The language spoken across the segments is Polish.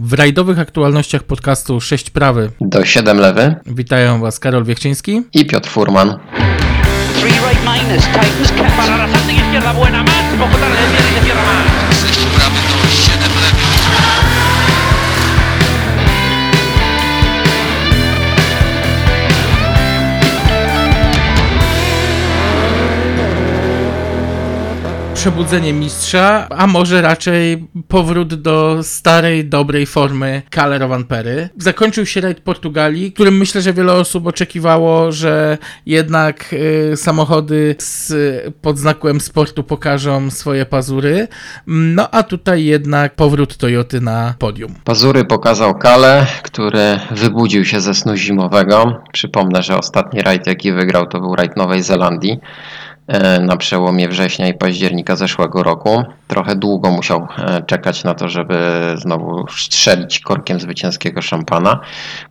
W rajdowych aktualnościach podcastu 6 prawy do 7 lewy witają Was Karol Wiechczyński i Piotr Furman. Three right minus, Titans para izquierda buena, más, poco tarde, se más. Przebudzenie mistrza, a może raczej powrót do starej, dobrej formy Kalle Rovanpery. Zakończył się rajd Portugalii, którym myślę, że wiele osób oczekiwało, że jednak y, samochody z, pod znakiem sportu pokażą swoje pazury. No a tutaj jednak powrót Toyoty na podium. Pazury pokazał Kale, który wybudził się ze snu zimowego. Przypomnę, że ostatni rajd jaki wygrał to był rajd Nowej Zelandii. E, na przełomie września i października zeszłego roku. Trochę długo musiał e, czekać na to, żeby znowu strzelić korkiem zwycięskiego szampana.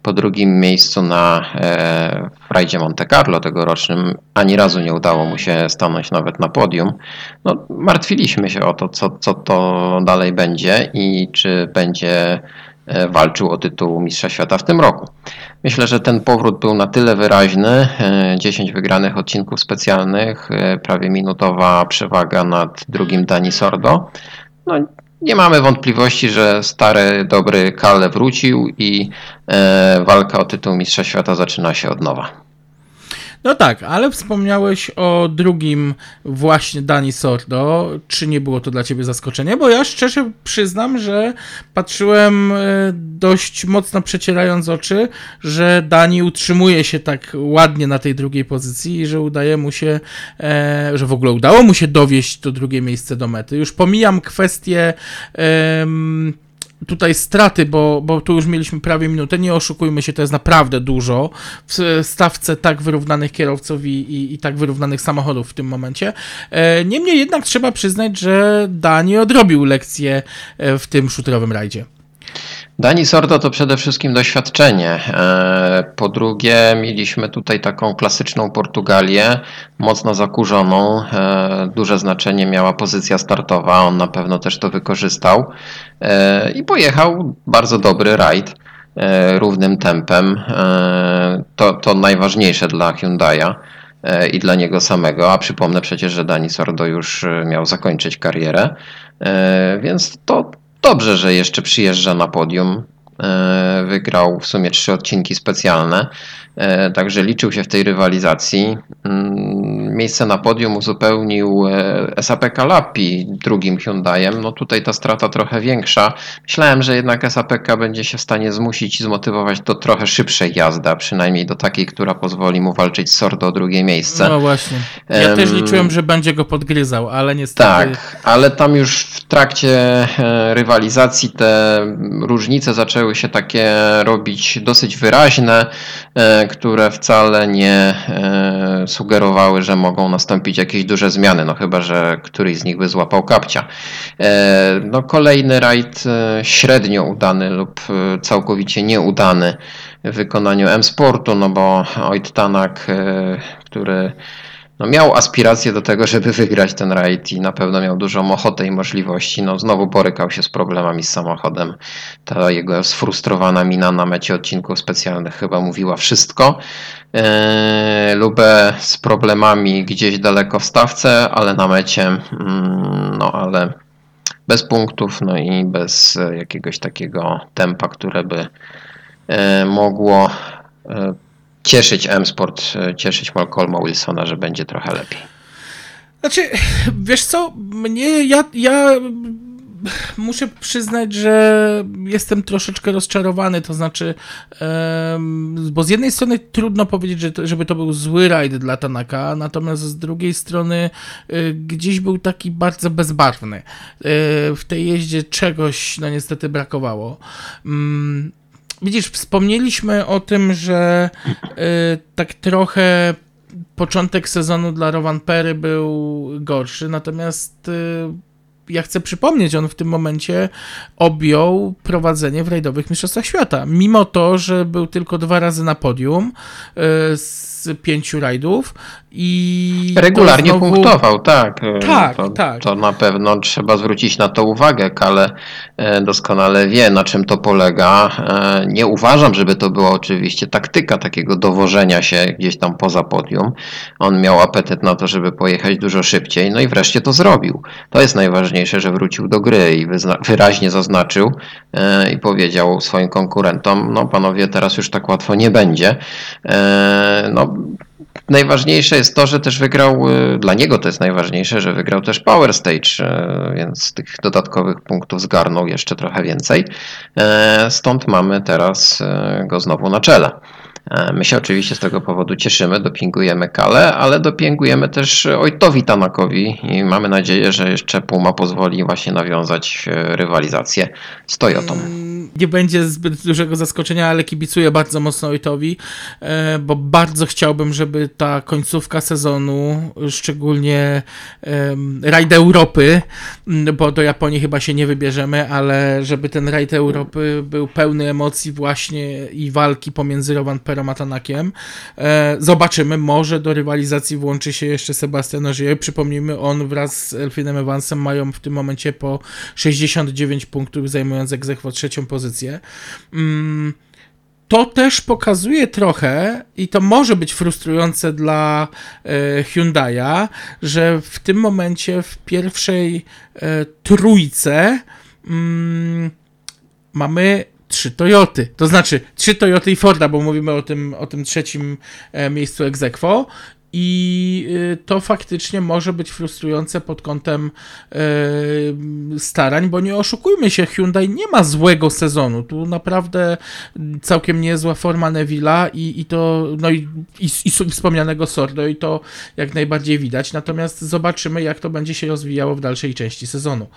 Po drugim miejscu na e, rajdzie Monte Carlo tegorocznym ani razu nie udało mu się stanąć nawet na podium. No, martwiliśmy się o to, co, co to dalej będzie i czy będzie walczył o tytuł Mistrza Świata w tym roku. Myślę, że ten powrót był na tyle wyraźny. 10 e, wygranych odcinków specjalnych, e, prawie minutowa przewaga nad drugim Dani Sordo. No, nie mamy wątpliwości, że stary, dobry Kalle wrócił i walka o tytuł Mistrza Świata zaczyna się od nowa. No tak, ale wspomniałeś o drugim właśnie Dani Sordo. Czy nie było to dla ciebie zaskoczenie? Bo ja szczerze przyznam, że patrzyłem e, dość mocno przecierając oczy, że Dani utrzymuje się tak ładnie na tej drugiej pozycji i że udaje mu się, e, że w ogóle udało mu się dowieść to drugie miejsce do mety. Już pomijam kwestię tutaj straty, bo, bo tu już mieliśmy prawie minutę, nie oszukujmy się, to jest naprawdę dużo w stawce tak wyrównanych kierowców i, i, i tak wyrównanych samochodów w tym momencie. E, niemniej jednak trzeba przyznać, że Dani odrobił lekcję e, w tym shooterowym rajdzie. Dani Sordo to przede wszystkim doświadczenie. E, po drugie, mieliśmy tutaj taką klasyczną Portugalię, mocno zakurzoną. E, duże znaczenie miała pozycja startowa, on na pewno też to wykorzystał e, i pojechał bardzo dobry rajd równym tempem. To, to najważniejsze dla Hyundai'a i dla niego samego, a przypomnę przecież, że Dani Sordo już miał zakończyć karierę, więc to dobrze, że jeszcze przyjeżdża na podium. E, wygrał w sumie trzy odcinki specjalne. E, także liczył się w tej rywalizacji. Mm, miejsce na podium uzupełnił e, SAP Kalapi drugim Hyundaiem. No tutaj ta strata trochę większa. Myślałem, że jednak SAPK będzie się w stanie zmusić i zmotywować do trochę szybszej jazdy, a przynajmniej do takiej, która pozwoli mu walczyć z Sordo o drugie miejsce. No właśnie. Ja um, też liczyłem, że będzie go podgryzał, ale niestety... Tak, ale tam już w trakcie rywalizacji te różnice zaczęły się takie robić dosyć wyraźne które wcale nie e, sugerowały, że mogą nastąpić jakieś duże zmiany, no chyba, że któryś z nich by złapał kapcia. E, no kolejny rajd e, średnio udany lub całkowicie nieudany w wykonaniu M-Sportu, no bo Oit Tanak, który no miał aspiracje do tego, żeby wygrać ten rajd i na pewno miał dużą ochotę i możliwości. No znowu borykał się z problemami z samochodem. Ta jego sfrustrowana mina na mecie odcinków specjalnych chyba mówiła wszystko. Eee, Lubę z problemami gdzieś daleko w stawce, ale na mecie, mm, no ale bez punktów, no i bez jakiegoś takiego tempa, które by e, mogło e, cieszyć M-Sport, e, cieszyć Malcolma Wilsona, że będzie trochę lepiej. Znaczy, wiesz co, mnie, ja, ja muszę przyznać, że jestem troszeczkę rozczarowany, to znaczy, bo z jednej strony trudno powiedzieć, że to, żeby to był zły rajd dla Tanaka, natomiast z drugiej strony e, gdzieś był taki bardzo bezbarwny. E, w tej jeździe czegoś, no niestety brakowało. Widzisz, wspomnieliśmy o tym, że y, tak trochę początek sezonu dla Rowan Perry był gorszy, natomiast y, ja chcę przypomnieć, on w tym momencie objął prowadzenie w rajdowych mistrzostwach świata. Mimo to, że był tylko dwa razy na podium z pięciu rajdów i regularnie znowu... punktował, tak. Tak, to, tak. To na pewno trzeba zwrócić na to uwagę. Kale e, doskonale wie, na czym to polega. E, nie uważam, żeby to była oczywiście taktyka takiego dowożenia się gdzieś tam poza podium. On miał apetyt na to, żeby pojechać dużo szybciej, no i wreszcie to zrobił. To jest najważniejsze, że wrócił do gry i wyraźnie zaznaczył e, i powiedział swoim konkurentom, no panowie, teraz już tak łatwo nie będzie. No, najważniejsze jest to, że też wygrał, y, dla niego to jest najważniejsze, że wygrał też Power Stage, więc tych dodatkowych punktów zgarnął jeszcze trochę więcej. E, stąd mamy teraz go znowu na czele. E, my się oczywiście z tego powodu cieszymy, dopingujemy Kale, ale dopingujemy też Ojtowi Tanakowi i mamy nadzieję, że jeszcze Puma pozwoli właśnie nawiązać e, rywalizację z Toyotą. Mm, nie będzie zbyt dużego zaskoczenia, ale kibicuję bardzo mocno Ojtowi, e, bo bardzo chciałbym, żeby ta końcówka sezonu, szczególnie rajd Europy, bo do Japonii chyba się nie wybierzemy, ale żeby ten rajd Europy był pełny emocji właśnie i walki pomiędzy Rowan Perą a Tanakiem. E, zobaczymy, może do rywalizacji włączy się jeszcze Sebastian Ogier. Przypomnijmy, on wraz z Elfinem Evansem mają w tym momencie po 69 punktów, zajmując egzekwo trzecią pozycję pozycję. Mm, to też pokazuje trochę, i to może być frustrujące dla e, Hyundai'a, że w tym momencie w pierwszej e, trójce mm, mamy trzy Toyoty. To znaczy trzy Toyoty i Forda, bo mówimy o tym, o tym trzecim e, miejscu egzekwo i y, to faktycznie może być frustrujące pod kątem yy, starań, bo nie oszukujmy się, Hyundai nie ma złego sezonu. Tu naprawdę całkiem niezła forma Neville'a i, i to, no i, i, i wspomnianego Sordo i to jak najbardziej widać. Natomiast zobaczymy, jak to będzie się rozwijało w dalszej części sezonu.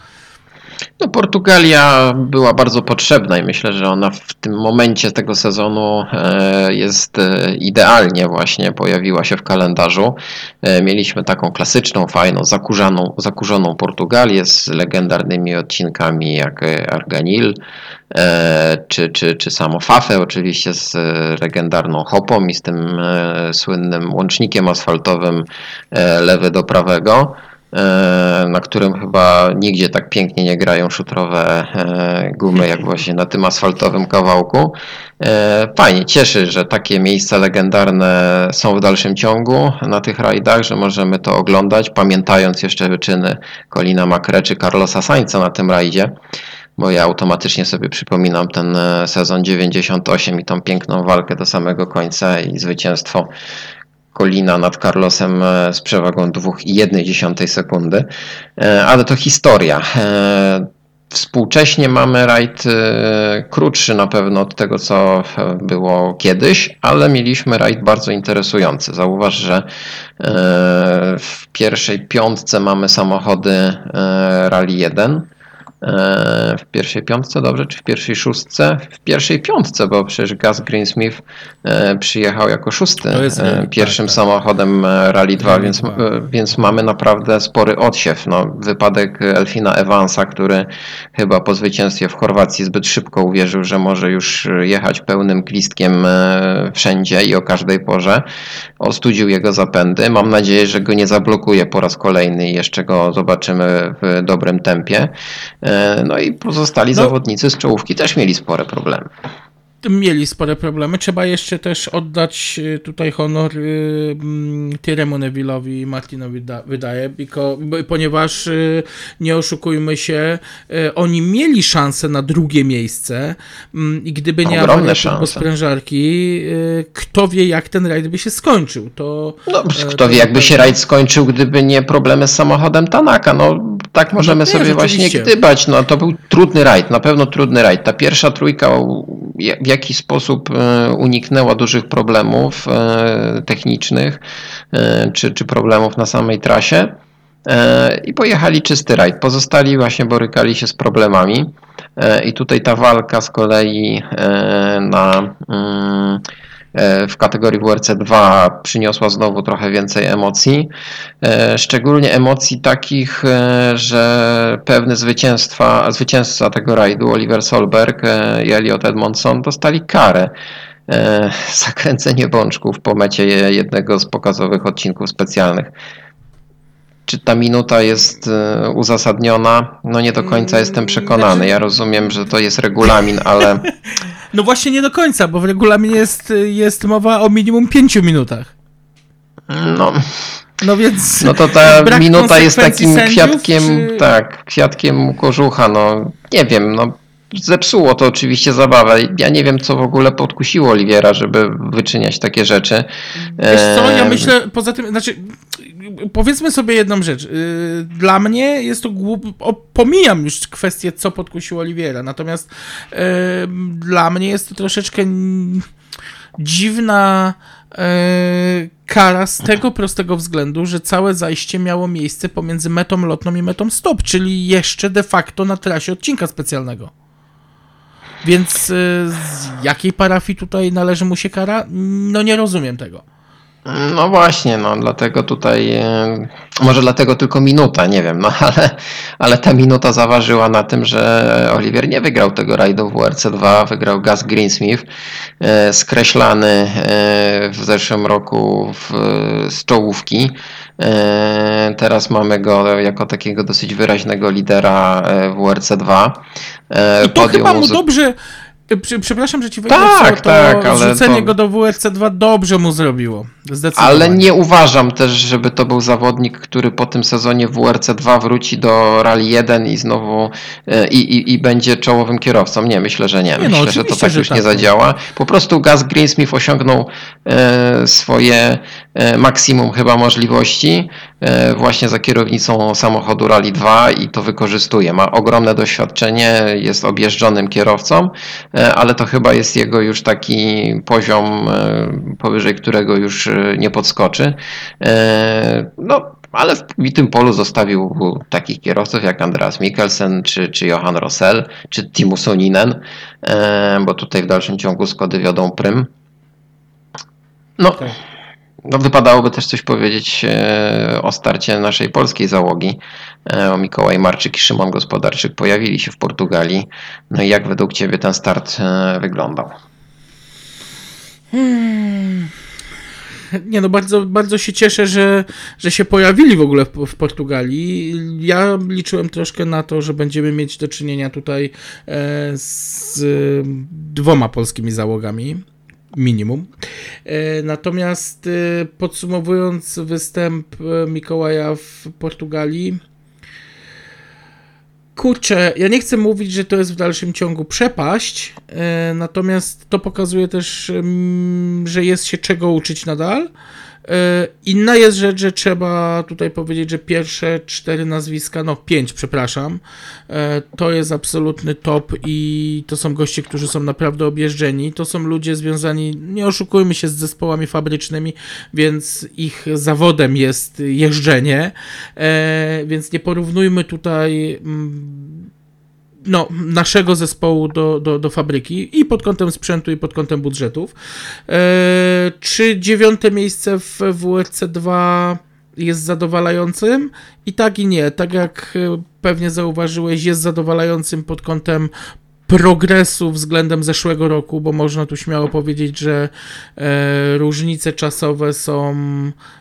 No, Portugalia była bardzo potrzebna i myślę, że ona w tym momencie tego sezonu e, jest e, idealnie właśnie pojawiła się w kalendarzu. E, mieliśmy taką klasyczną, fajną, zakurzoną, zakurzoną Portugalię z legendarnymi odcinkami jak Arganil, czy, czy, czy samo Fafę oczywiście z legendarną hopą i z tym słynnym łącznikiem asfaltowym lewy do prawego. E, na którym chyba nigdzie tak pięknie nie grają szutrowe e, gumy, jak właśnie na tym asfaltowym kawałku. E, fajnie, cieszy, że takie miejsca legendarne są w dalszym ciągu na tych rajdach, że możemy to oglądać, pamiętając jeszcze wyczyny Colina Macre czy Carlosa Sainza na tym rajdzie bo ja automatycznie sobie przypominam ten sezon 98 i tą piękną walkę do samego końca i zwycięstwo Kolina nad Carlosem e, z przewagą 2,1 sekundy, e, ale to historia. E, współcześnie mamy rajd krótszy na pewno od tego, co było kiedyś, ale mieliśmy rajd bardzo interesujący. Zauważ, że w pierwszej piątce mamy samochody Rally 1, E, w pierwszej piątce, dobrze, czy w pierwszej szóstce? W pierwszej piątce, bo przecież Gaz Greensmith e, przyjechał jako szósty jest, e, pierwszym tak, tak. samochodem Rally 2, więc, więc mamy naprawdę spory odsiew. No, wypadek Elfina Evansa, który chyba po zwycięstwie w Chorwacji zbyt szybko uwierzył, że może już jechać pełnym klistkiem wszędzie i o każdej porze. Ostudził jego zapędy. Mam nadzieję, że go nie zablokuje po raz kolejny i jeszcze go zobaczymy w dobrym tempie. No i pozostali no. zawodnicy z czołówki też mieli spore problemy mieli spore problemy. Trzeba jeszcze też oddać y, tutaj honor y, mm, Tyremu Neville'owi i Martinowi wydaje, ponieważ y, nie oszukujmy się, oni mieli szansę na drugie miejsce mm, i gdyby nie awaria sprężarki, kto wie jak ten rajd by się skończył. To, no, kto wie jakby się rajd skończył, gdyby nie problemy z samochodem Tanaka. No, tak możemy no, sobie właśnie gdybać. No, to był trudny rajd, na pewno trudny rajd. Ta pierwsza trójka w jaki sposób e, uniknęła dużych problemów e, technicznych e, czy, czy problemów na samej trasie i pojechali czysty rajd. Pozostali właśnie borykali się z problemami i tutaj ta walka z kolei na mm, w kategorii WRC 2 przyniosła znowu trochę więcej emocji. Szczególnie emocji takich, że pewny zwycięstwa, zwycięzca tego rajdu, Oliver Solberg i Elliot Edmondson dostali karę zakręcenie bączków po mecie jednego z pokazowych odcinków specjalnych. Czy ta minuta jest e, uzasadniona? No nie do końca jestem mm, przekonany. Znaczy- ja rozumiem, że to jest regulamin, ale. No właśnie nie do końca, bo w regulaminie jest, jest mowa o minimum 5 minutach. No. No więc. No to ta minuta jest takim kwiatkiem, czy... tak, kwiatkiem kożucha. No nie wiem, no zepsuło to oczywiście zabawę. Ja nie wiem, co w ogóle podkusiło Oliwiera, żeby wyczyniać takie rzeczy. Wiesz co, ja myślę, poza tym, znaczy, powiedzmy sobie jedną rzecz. Y, dla mnie jest to głup... pomijam już kwestię, co podkusiło Oliwiera, natomiast yy, dla mnie jest to troszeczkę dziwna yy, kara z tego prostego względu, że całe zajście miało miejsce pomiędzy metą lotną i metą stop, czyli jeszcze de facto na trasie odcinka specjalnego. Więc y, z jakiej parafii tutaj należy mu się kara? No nie rozumiem tego. No właśnie, no dlatego tutaj, y, może dlatego tylko minuta, nie wiem, no ale, ale ta minuta zaważyła na tym, że Oliver nie wygrał tego rajdu w WRC2, wygrał Gus Greensmith, y, skreślany w zeszłym roku w, z czołówki. Teraz mamy go jako takiego dosyć wyraźnego lidera w WRC2. I to chyba mu dobrze, Przepraszam, że ci wejdę tak, to tak, ale rzucenie to... go do WRC2 dobrze mu zrobiło. Ale nie uważam też, żeby to był zawodnik, który po tym sezonie w WRC2 wróci do Rally 1 i znowu e, i, i, i będzie czołowym kierowcą. Nie, myślę, że nie. nie no, myślę, no, że to tak że już tak. nie zadziała. Po prostu Gaz Greensmith osiągnął e, swoje e, maksimum chyba możliwości e, właśnie za kierownicą samochodu Rally 2 i to wykorzystuje. Ma ogromne doświadczenie, jest objeżdżonym kierowcą, e, ale to chyba jest jego już taki poziom, e, powyżej którego już nie podskoczy. E, no, ale w bitym polu zostawił takich kierowców jak Andreas Mikkelsen, czy, czy Johan Rossell, czy Timo Soninen, e, bo tutaj w dalszym ciągu Skody wiodą prym. No, okay. no wypadałoby też coś powiedzieć e, o starcie naszej polskiej załogi. O Mikołaj Marczyk i Szymon Gospodarczyk pojawili się w Portugalii. No i jak według Ciebie ten start wyglądał? Hmm. Nie no, bardzo, bardzo się cieszę, że, że się pojawili w ogóle w, w Portugalii. Ja liczyłem troszkę na to, że będziemy mieć do czynienia tutaj e, z dwoma polskimi załogami minimum. E, natomiast e, podsumowując występ Mikołaja w Portugalii, Kurczę, ja nie chcę mówić, że to jest w dalszym ciągu przepaść, e, natomiast to pokazuje też, mm, że jest się czego uczyć nadal. E, inna jest rzecz, że trzeba tutaj powiedzieć, że pierwsze cztery nazwiska, no pięć, przepraszam, e, to jest absolutny top i to są goście, którzy są naprawdę objeżdżeni. To są ludzie związani, nie oszukujmy się, z zespołami fabrycznymi, więc ich zawodem jest jeżdżenie, e, więc nie porównujmy tutaj mm, no, naszego zespołu do, do, do fabryki i pod kątem sprzętu, i pod kątem budżetów. E, czy dziewiąte miejsce w WRC 2 jest zadowalającym? I tak i nie. Tak jak pewnie zauważyłeś, jest zadowalającym pod kątem progresu względem zeszłego roku, bo można tu śmiało powiedzieć, że e, różnice czasowe są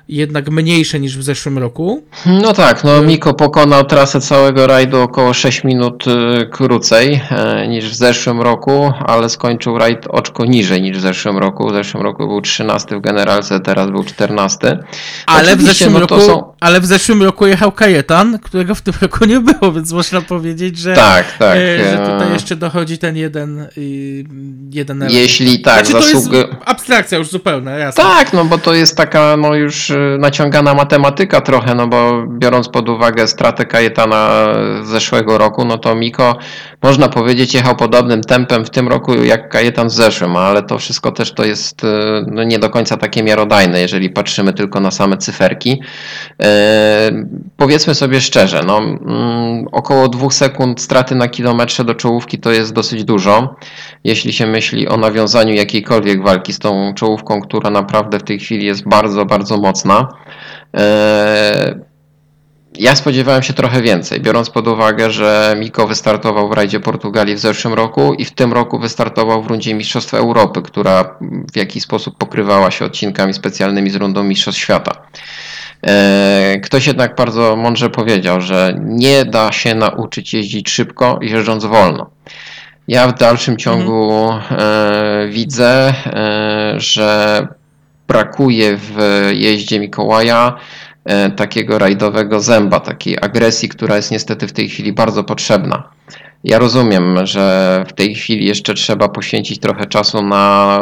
jednak mniejsze niż w zeszłym roku. No tak, no Miko pokonał trasę całego rajdu około 6 minut y, krócej e, niż w zeszłym roku, ale skończył rajd oczko niżej niż w zeszłym roku. W zeszłym roku był 13 w generalce, teraz był 14. Ale w, zeszłym no roku, są... ale w zeszłym roku jechał Kajetan, którego w tym roku nie było, więc można powiedzieć, że, tak, tak. E, że tutaj e, jeszcze dochodzi ten jeden, jeden element. Jeśli tak, znaczy, zasługę... to jest abstrakcja już zupełna, jasne. Tak, no bo to jest taka no już naciągana matematyka trochę, no bo biorąc pod uwagę stratę Kajetana z zeszłego roku, no to Miko można powiedzieć jechał podobnym tempem w tym roku jak Kajetan w zeszłym, ale to wszystko też to jest no, nie do końca takie miarodajne, jeżeli patrzymy tylko na same cyferki. Powiedzmy sobie szczerze, no, mm, około dwóch sekund straty na kilometrze do czołówki to jest jest dosyć dużo, jeśli się myśli o nawiązaniu jakiejkolwiek walki z tą czołówką, która naprawdę w tej chwili jest bardzo, bardzo mocna. E, ja spodziewałem się trochę więcej, biorąc pod uwagę, że Miko wystartował w rajdzie Portugalii w zeszłym roku i w tym roku wystartował w rundzie Mistrzostw Europy, która w jakiś sposób pokrywała się odcinkami specjalnymi z rundą Mistrzostw Świata. E, ktoś jednak bardzo mądrze powiedział, że nie da się nauczyć jeździć szybko jeżdżąc wolno. Ja w dalszym ciągu mhm. widzę, e, że brakuje w jeździe Mikołaja takiego rajdowego zęba, takiej agresji, która jest niestety w tej chwili bardzo potrzebna. Ja rozumiem, że w tej chwili jeszcze trzeba poświęcić trochę czasu na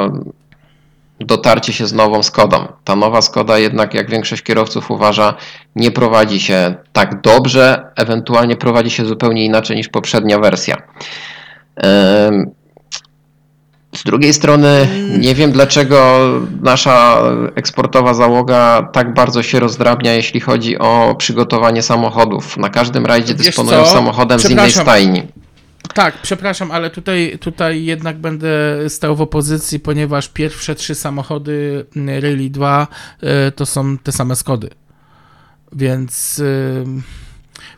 dotarcie się z nową Skodą. Ta nowa Skoda jednak, jak większość kierowców uważa, nie prowadzi się tak dobrze, ewentualnie prowadzi się zupełnie inaczej niż poprzednia wersja. Z drugiej strony nie wiem dlaczego nasza eksportowa załoga tak bardzo się rozdrabnia, jeśli chodzi o przygotowanie samochodów. Na każdym rajdzie dysponują samochodem z innej stajni. Tak, przepraszam, ale tutaj, tutaj jednak będę stał w opozycji, ponieważ pierwsze trzy samochody Rally 2 y, to są te same Skody. Więc y,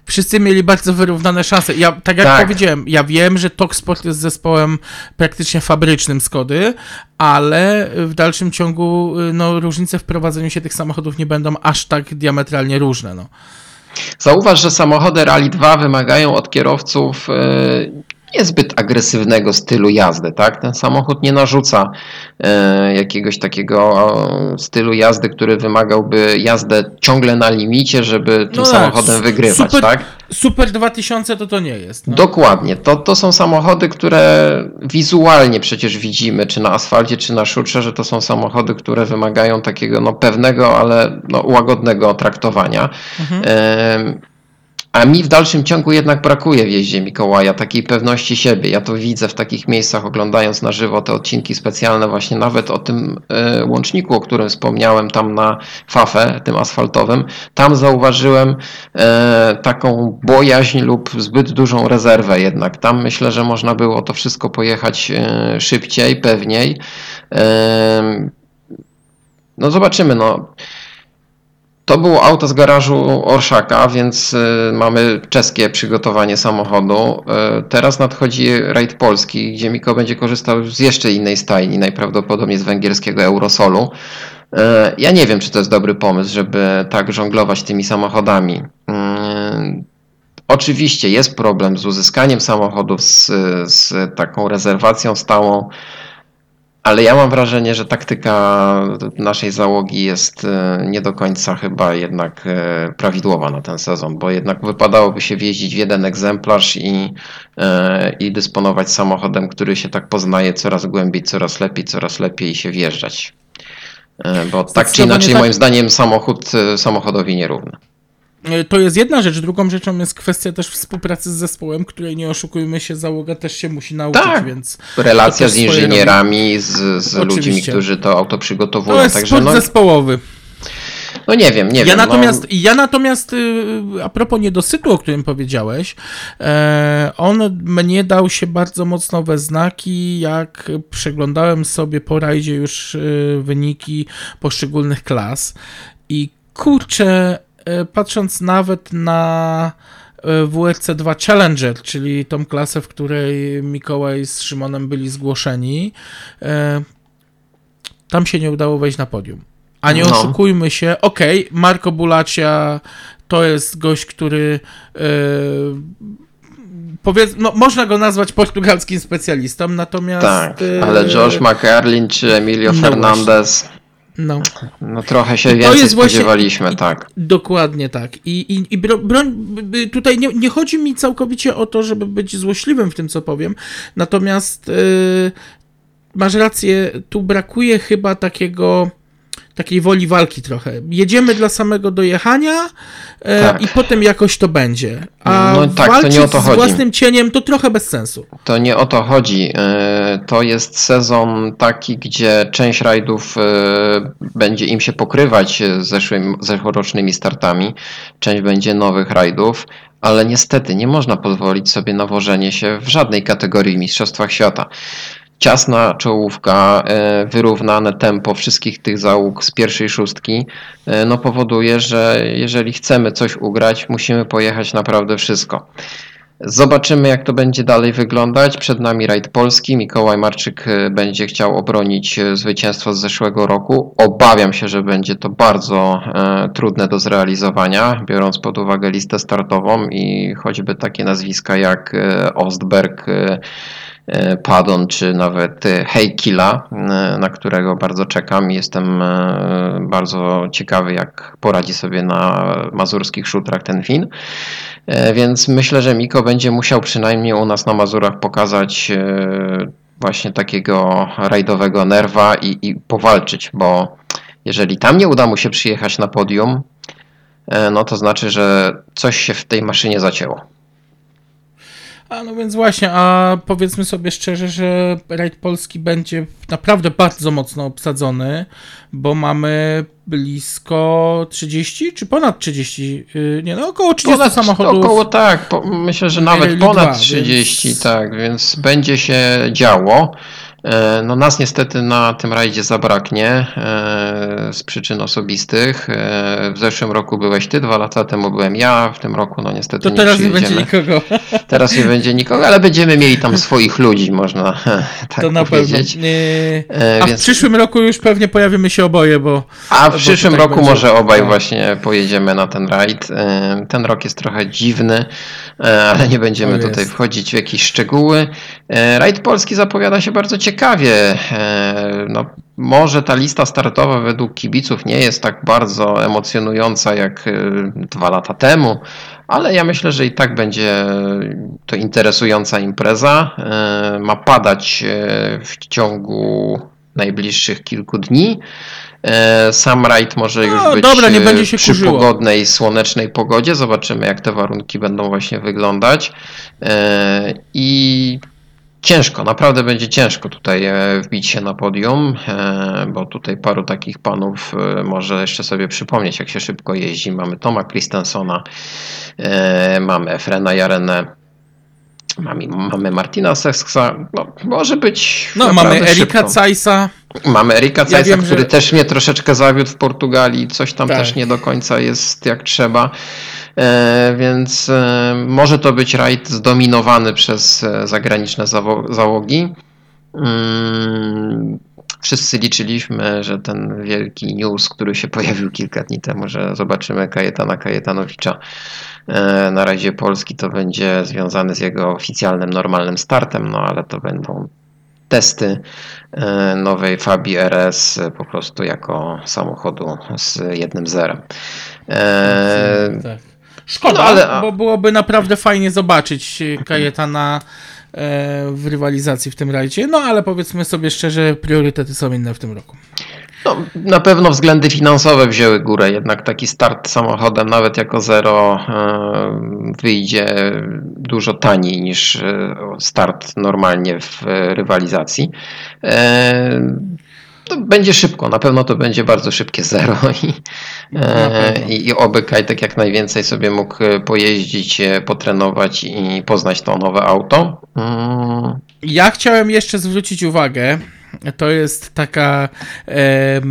wszyscy mieli bardzo wyrównane szanse. Ja, tak jak tak. powiedziałem, ja wiem, że Toksport jest zespołem praktycznie fabrycznym Skody, ale w dalszym ciągu y, no, różnice w prowadzeniu się tych samochodów nie będą aż tak diametralnie różne. No. Zauważ, że samochody Rally 2 wymagają od kierowców e, niezbyt agresywnego stylu jazdy, tak? Ten samochód nie narzuca e, jakiegoś takiego stylu jazdy, który wymagałby jazdę ciągle na limicie, żeby tym no tak, samochodem wygrywać, super, tak? Super 2000 to to nie jest. No. Dokładnie. To, to są samochody, które wizualnie przecież widzimy, czy na asfalcie, czy na szutrze, że to są samochody, które wymagają takiego no, pewnego, ale no, łagodnego traktowania. Mhm. E, a mi w dalszym ciągu jednak brakuje w jeździe Mikołaja takiej pewności siebie. Ja to widzę w takich miejscach, oglądając na żywo te odcinki specjalne, właśnie nawet o tym e, łączniku, o którym wspomniałem, tam na Fafę, tym asfaltowym. Tam zauważyłem e, taką bojaźń lub zbyt dużą rezerwę jednak. Tam myślę, że można było to wszystko pojechać e, szybciej, pewniej. No zobaczymy. No. To było auto z garażu Orszaka, więc y, mamy czeskie przygotowanie samochodu. Y, teraz nadchodzi rajd polski, gdzie Miko będzie korzystał z jeszcze innej stajni, najprawdopodobniej z węgierskiego Eurosolu. Y, ja nie wiem, czy to jest dobry pomysł, żeby tak żonglować tymi samochodami. Oczywiście jest problem z uzyskaniem samochodów z, z taką rezerwacją stałą. Ale ja mam wrażenie, że taktyka naszej załogi jest e, nie do końca chyba jednak e, prawidłowa na ten sezon, bo jednak wypadałoby się wjeździć w jeden egzemplarz i, e, i dysponować samochodem, który się tak poznaje coraz głębiej, coraz lepiej, coraz lepiej i się wjeżdżać. Bo tak czy inaczej, tak... moim zdaniem, samochód samochodowi nierówny. E, to jest jedna rzecz. Drugą rzeczą jest kwestia też współpracy z zespołem, której nie oszukujmy się, załoga też się musi nauczyć, tak. więc... Relacja z inżynierami, z, z ludźmi, którzy to auto przygotowują. To jest Także, sport no... zespołowy. No nie wiem, nie ja wiem. Natomiast, no... Ja natomiast, y, a propos niedosytu, o którym powiedziałeś, e, on mnie dał się bardzo mocno we znaki, jak przeglądałem sobie po rajdzie już y, wyniki poszczególnych klas i kurczę, patrząc nawet na e, WRC2 Challenger, czyli tą klasę, w której Mikołaj z Szymonem byli zgłoszeni, e, tam się nie udało wejść na podium. A nie no. oszukujmy się, okej, okay, Marco Bulacia to jest gość, który powiedz, no, można go nazwać portugalskim specjalistą, natomiast... Tak, ale Josh McErlin czy Emilio no Fernandez... Właśnie. No. no trochę się więcej spodziewaliśmy, właśnie, tak. Dokładnie tak. I, i, i broń, tutaj nie, nie, chodzi mi całkowicie o to, żeby być złośliwym w tym, co powiem, natomiast yy, masz rację, tu brakuje chyba takiego takiej woli walki trochę. Jedziemy dla samego dojechania e, tak. i potem jakoś to będzie. A no tak, to nie o to chodzi. z własnym cieniem to trochę bez sensu. To nie o to chodzi. E, to jest sezon taki, gdzie część rajdów e, będzie im się pokrywać z zeszłym, zeszłorocznymi startami, część będzie nowych rajdów, ale niestety nie można pozwolić sobie na wożenie się w żadnej kategorii Mistrzostwach Świata ciasna czołówka, e, wyrównane tempo wszystkich tych załóg z pierwszej szóstki, e, no powoduje, że jeżeli chcemy coś ugrać, musimy pojechać naprawdę wszystko. Zobaczymy, jak to będzie dalej wyglądać. Przed nami rajd polski. Mikołaj Marczyk e, będzie chciał obronić zwycięstwo z zeszłego roku. Obawiam się, że będzie to bardzo e, trudne do zrealizowania, biorąc pod uwagę listę startową i choćby takie nazwiska jak e, Ostberg. E, Padon, czy nawet e, Heikila, e, na którego bardzo czekam. Jestem bardzo ciekawy, jak poradzi sobie na mazurskich szutrach ten Fin. Więc myślę, że Miko będzie musiał przynajmniej u nas na Mazurach pokazać właśnie takiego rajdowego nerwa i, i powalczyć, bo jeżeli tam nie uda mu się przyjechać na podium, no to znaczy, że coś się w tej maszynie zacięło. A no więc właśnie, a powiedzmy sobie szczerze, że rajd polski będzie naprawdę bardzo mocno obsadzony, bo mamy blisko 30 czy ponad 30, yy, nie no około 30 ponad, samochodów. Około tak, po, myślę, że nawet ponad 30, więc... tak, więc będzie się działo. E, no nas niestety na tym rajdzie zabraknie e, z przyczyn osobistych. E, w zeszłym roku byłeś ty, dwa lata temu byłem ja, w tym roku no niestety to nie teraz nie będzie nikogo. Teraz nie będzie nikogo, ale będziemy mieli tam swoich ludzi, można tak to na powiedzieć. Pewno. A Więc... w przyszłym roku już pewnie pojawimy się oboje, bo... A w przyszłym tak roku będzie... może obaj no. właśnie pojedziemy na ten rajd. Ten rok jest trochę dziwny, ale nie będziemy tutaj wchodzić w jakieś szczegóły. Rajd polski zapowiada się bardzo ciekawie. E, no, może ta lista startowa według kibiców nie jest tak bardzo emocjonująca jak e, dwa lata temu, ale ja myślę, że i tak będzie to interesująca impreza. E, ma padać w ciągu najbliższych kilku dni. Sam rajd może już no, być dobra, nie będzie się przy kurzyło. pogodnej, słonecznej pogodzie. Zobaczymy, jak te warunki będą właśnie wyglądać. I ciężko, naprawdę będzie ciężko tutaj e, wbić się na podium, e, bo tutaj paru takich panów e, może jeszcze sobie przypomnieć, jak się szybko jeździ. Mamy Toma Christensona, mamy Efrena Jarenę, mamy, mamy Martina Seksa, no, może być. No, mamy Erika Cajsa. Mamy Erika Cajsa, ja który że... też mnie troszeczkę zawiódł w Portugalii, coś tam tak. też nie do końca jest jak trzeba. E, więc e, może to być rajd zdominowany przez e, zagraniczne załogi. Mm, wszyscy liczyliśmy, że ten wielki news, który się pojawił kilka dni temu, że zobaczymy Kajetana Kajetanowicza na razie Polski, to będzie związany z jego oficjalnym, normalnym startem, no ale to będą testy nowej Fabii RS po prostu jako samochodu z jednym zerem. Tak. Szkoda, no, ale... bo byłoby naprawdę fajnie zobaczyć Kajetana e, w rywalizacji w tym rajdzie. No ale powiedzmy sobie szczerze, priorytety są inne w tym roku. No, na pewno względy finansowe wzięły górę, jednak taki start samochodem, nawet jako zero, e, wyjdzie dużo taniej niż e, start normalnie w rywalizacji to będzie szybko, na pewno to będzie bardzo szybkie zero i, e, i, i oby Kajtek jak najwięcej sobie mógł pojeździć, e, potrenować i poznać to nowe auto. Mm. Ja chciałem jeszcze zwrócić uwagę, to jest taka e,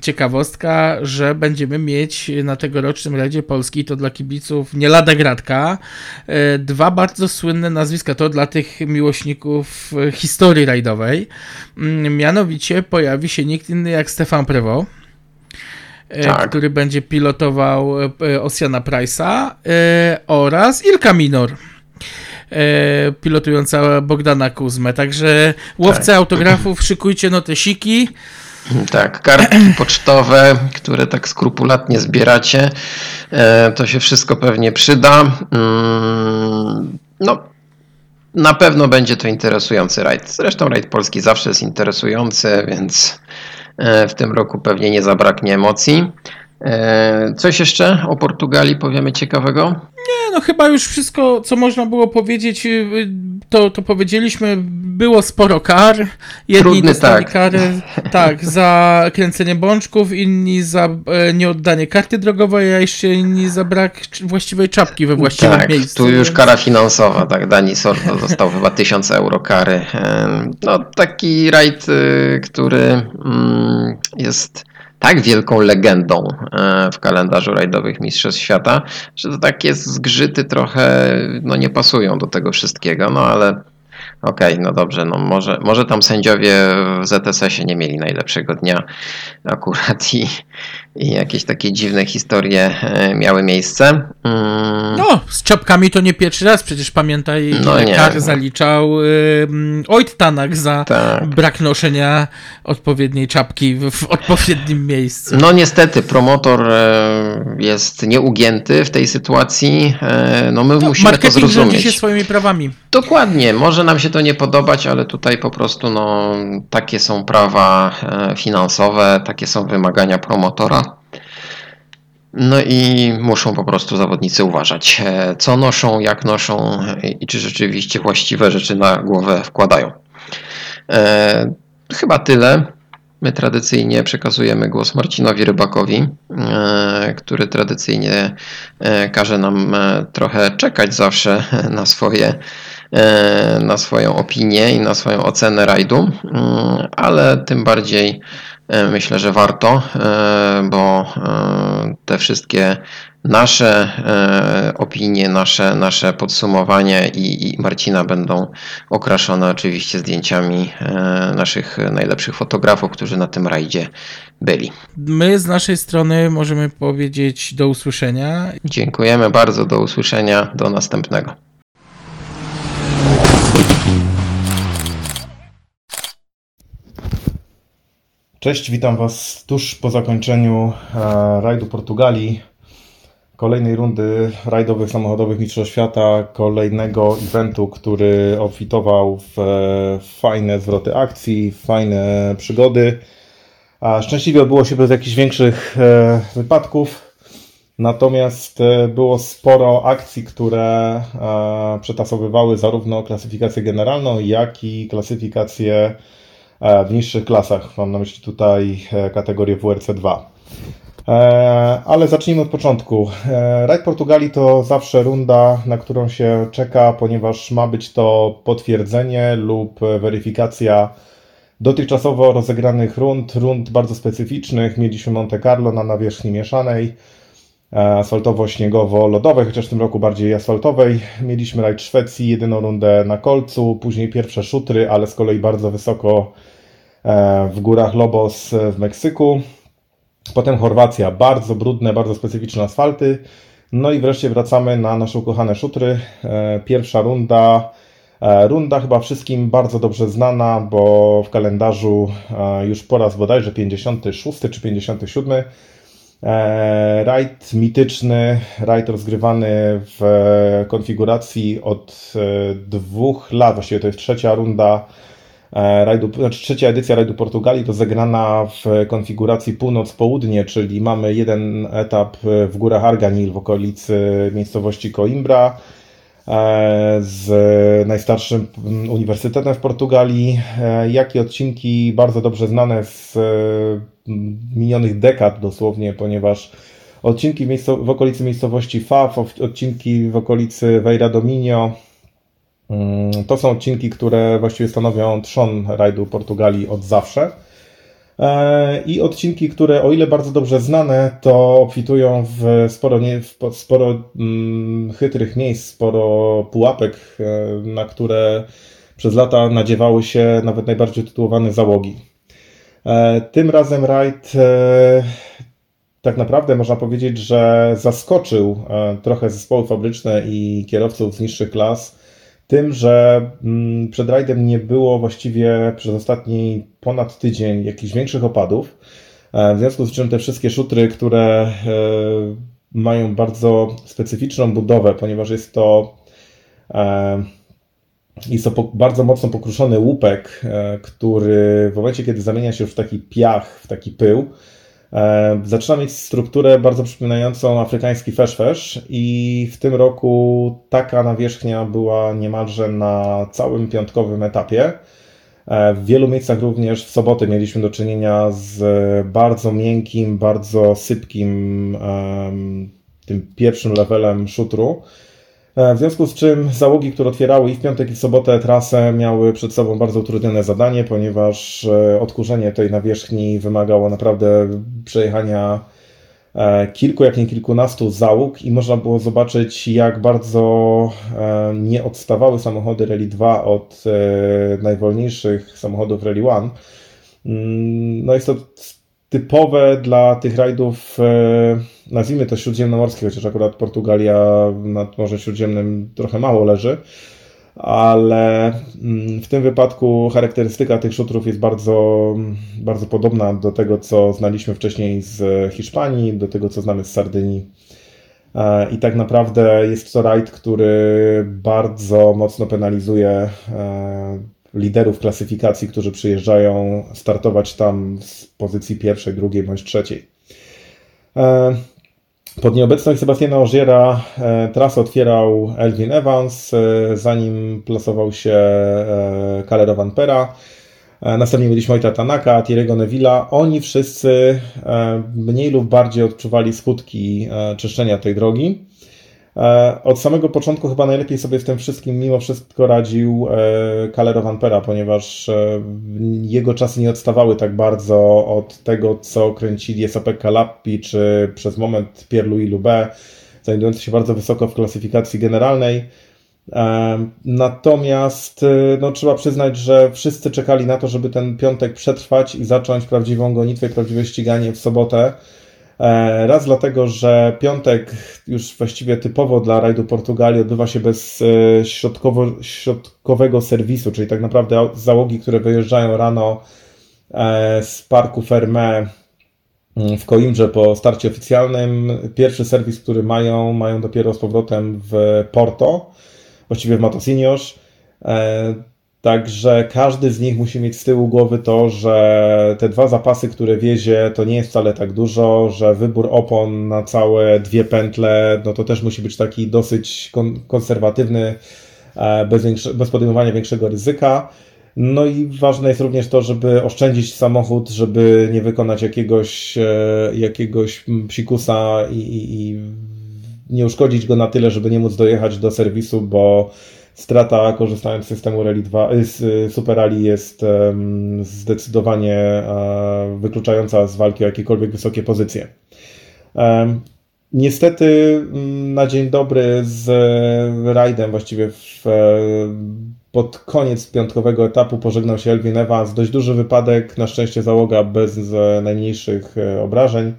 ciekawostka, że będziemy mieć na tegorocznym Radzie Polski, to dla kibiców nie lada gratka, e, dwa bardzo słynne nazwiska, to dla tych miłośników historii rajdowej. Mm, mianowicie pojawi się nikt inny jak Stefan Prevo. E, tak. który będzie pilotował e, Oceana Price'a e, oraz Ilka Minor e, pilotująca Bogdana Kuzmę. Także łowcy tak. autografów, szykujcie notesiki. Tak, kartki pocztowe, które tak skrupulatnie zbieracie, e, to się wszystko pewnie przyda. Mm, no, na pewno będzie to interesujący rajd. Zresztą rajd polski zawsze jest interesujący, więc w tym roku pewnie nie zabraknie emocji. Coś jeszcze o Portugalii powiemy ciekawego? Nie, no chyba już wszystko, co można było powiedzieć, y, y, to, to powiedzieliśmy. Było sporo kar. Jedni Trudny, dostali tak. kary tak, za kręcenie bączków, inni za e, nieoddanie karty drogowej, a jeszcze inni za brak właściwej czapki we właściwym tak, miejscu. tu już kara finansowa, tak, Dani Sordo dostał chyba 1000 euro kary. No taki rajd, y, który mm, jest tak wielką legendą e, w kalendarzu rajdowych Mistrzostw Świata, że to takie zgrzyty trochę no, nie pasują do tego wszystkiego, no ale okej, okay, no dobrze, no może, może tam sędziowie w ZSS-ie nie mieli najlepszego dnia akurat i, i jakieś takie dziwne historie e, miały miejsce. Mm. No, z czapkami to nie pierwszy raz, przecież pamiętaj, no kar zaliczał y, Ojt Tanak za tak. brak noszenia odpowiedniej czapki w, w, odpowiednim miejscu. No niestety, promotor e, jest nieugięty w tej sytuacji, e, no my no, musimy to zrozumieć. się swoimi prawami. Dokładnie, może nam się to nie podobać, ale tutaj po prostu no, takie są prawa finansowe, takie są wymagania promotora. No i muszą po prostu zawodnicy uważać, e, co noszą, jak noszą i czy rzeczywiście właściwe rzeczy na głowę wkładają. E, chyba tyle. My tradycyjnie przekazujemy głos Marcinowi Rybakowi, e, który tradycyjnie każe nam trochę czekać zawsze na swoje na swoją opinię i na swoją ocenę rajdu, ale tym bardziej E, myślę, że warto, e, bo e, te wszystkie nasze opinie, nasze, nasze podsumowania i, i Marcina będą okraszone oczywiście zdjęciami naszych najlepszych fotografów, którzy na tym rajdzie byli. My z naszej strony możemy powiedzieć do usłyszenia. Dziękujemy bardzo, do usłyszenia, do następnego. Cześć, witam Was tuż po zakończeniu e, rajdu Portugalii, kolejnej rundy rajdowych samochodowych Mistrzostw Świata, kolejnego eventu, który obfitował w e, fajne zwroty akcji, fajne przygody. A szczęśliwie odbyło się bez jakichś większych e, wypadków, natomiast było sporo akcji, które przetasowywały zarówno klasyfikację generalną, jak i klasyfikację w niższych klasach. Mam na myśli tutaj e, kategorię WRC 2. E, ale zacznijmy od początku. Rajd Portugalii to zawsze runda, na którą się czeka, ponieważ ma być to potwierdzenie lub weryfikacja dotychczasowo rozegranych rund, rund bardzo specyficznych. Mieliśmy Monte Carlo na nawierzchni mieszanej, asfaltowo-śniegowo-lodowej, chociaż w tym roku bardziej asfaltowej. Mieliśmy rajd Szwecji, jedyną rundę na kolcu, później pierwsze szutry, ale z kolei bardzo wysoko e, w górach Lobos w Meksyku. Potem Chorwacja, bardzo brudne, bardzo specyficzne asfalty. No i wreszcie wracamy na nasze ukochane szutry. E, pierwsza runda, e, runda chyba wszystkim bardzo dobrze znana, bo w kalendarzu już po raz bodajże 56 czy 57 E, rajd mityczny, rajd rozgrywany w konfiguracji od e, dwóch lat, właściwie to jest trzecia runda e, rajdu, znaczy trzecia edycja rajdu Portugalii, to zagrana w konfiguracji północ-południe, czyli mamy jeden etap w górach Arganil w okolicy miejscowości Coimbra z najstarszym uniwersytetem w Portugalii, jak i odcinki bardzo dobrze znane z minionych dekad dosłownie, ponieważ odcinki w, w okolicy miejscowości Faf, odcinki w okolicy Veira do Minho, mm, to są odcinki, które właściwie stanowią trzon rajdu Portugalii od zawsze. E, I odcinki, które o ile bardzo dobrze znane, to obfitują w sporo, nie, w sporo mm, chytrych miejsc, sporo pułapek, e, na które przez lata nadziewały się nawet najbardziej tytułowane załogi. E, tym razem e, tak naprawdę można powiedzieć, że zaskoczył trochę zespoły fabryczne i kierowców z niższych klas tym, że mm, przed rajdem nie było właściwie przez ostatni ponad tydzień jakichś większych opadów. W związku z czym te wszystkie szutry, które mają bardzo specyficzną budowę, ponieważ jest to Jest to bardzo mocno pokruszony łupek, który w momencie, kiedy zamienia się już w taki piach, w taki pył, zaczyna mieć strukturę bardzo przypominającą afrykański feszfesz i w tym roku taka nawierzchnia była niemalże na całym piątkowym etapie. E, w wielu miejscach również w soboty mieliśmy do czynienia z bardzo miękkim, bardzo sypkim tym pierwszym levelem szutru. E, w związku z czym załogi, które otwierały i w piątek i w sobotę trasę miały przed sobą bardzo utrudnione zadanie, ponieważ e, odkurzenie tej nawierzchni wymagało naprawdę przejechania E, kilku, jak nie kilkunastu załóg i można było zobaczyć, jak bardzo nie odstawały samochody Rally 2 od najwolniejszych samochodów Rally 1. Mm, no jest to typowe dla tych rajdów, nazwijmy to śródziemnomorskich, chociaż akurat Portugalia nad Morzem Śródziemnym trochę mało leży ale mm, w tym wypadku charakterystyka tych szutrów jest bardzo, bardzo podobna do tego, co znaliśmy wcześniej z Hiszpanii, do tego, co znamy z Sardynii. E, I tak naprawdę jest to rajd, który bardzo mocno penalizuje e, liderów klasyfikacji, którzy przyjeżdżają startować tam z pozycji pierwszej, drugiej bądź trzeciej. E, pod nieobecność Sebastiana Ogiera e, trasę otwierał Elvin Evans, e, zanim plasował się Calero Van Pera. Następnie mieliśmy Ojta Tanaka, Thierry'ego Neville'a. Oni wszyscy mniej lub bardziej odczuwali skutki czyszczenia tej drogi. E, od samego początku chyba najlepiej sobie z tym wszystkim mimo wszystko radził e, Calero Van Pera, ponieważ e, jego czasy nie odstawały tak bardzo od tego, co kręcili SAP Kalappi, czy przez moment Pierre-Louis Loubet, znajdujący się bardzo wysoko w klasyfikacji generalnej. Natomiast no, trzeba przyznać, że wszyscy czekali na to, żeby ten piątek przetrwać i zacząć prawdziwą gonitwę prawdziwe ściganie w sobotę. E, raz dlatego, że piątek już właściwie typowo dla rajdu Portugalii odbywa się bez e, środkowo, środkowego serwisu, czyli tak naprawdę załogi, które wyjeżdżają rano e, z parku Ferme mm, w Coimbrze po starcie oficjalnym. Pierwszy serwis, który mają, mają dopiero z powrotem w Porto, właściwie w Matosinhos. Także każdy z nich musi mieć z tyłu głowy to, że te dwa zapasy, które wiezie, to nie jest wcale tak dużo, że wybór opon na całe dwie pętle, no to też musi być taki dosyć konserwatywny, e, bez, bez podejmowania większego ryzyka. No i ważne jest również to, żeby oszczędzić samochód, żeby nie wykonać jakiegoś, e, jakiegoś psikusa i, i, i nie uszkodzić go na tyle, żeby nie móc dojechać do serwisu, bo strata korzystając z systemu Rally 2, y, z y, Super Rally jest zdecydowanie e, wykluczająca z walki o jakiekolwiek wysokie pozycje. Niestety na dzień dobry z rajdem właściwie w, e, pod koniec piątkowego etapu pożegnał się Elvin Evans. Dość duży wypadek, na szczęście załoga bez najmniejszych e, obrażeń.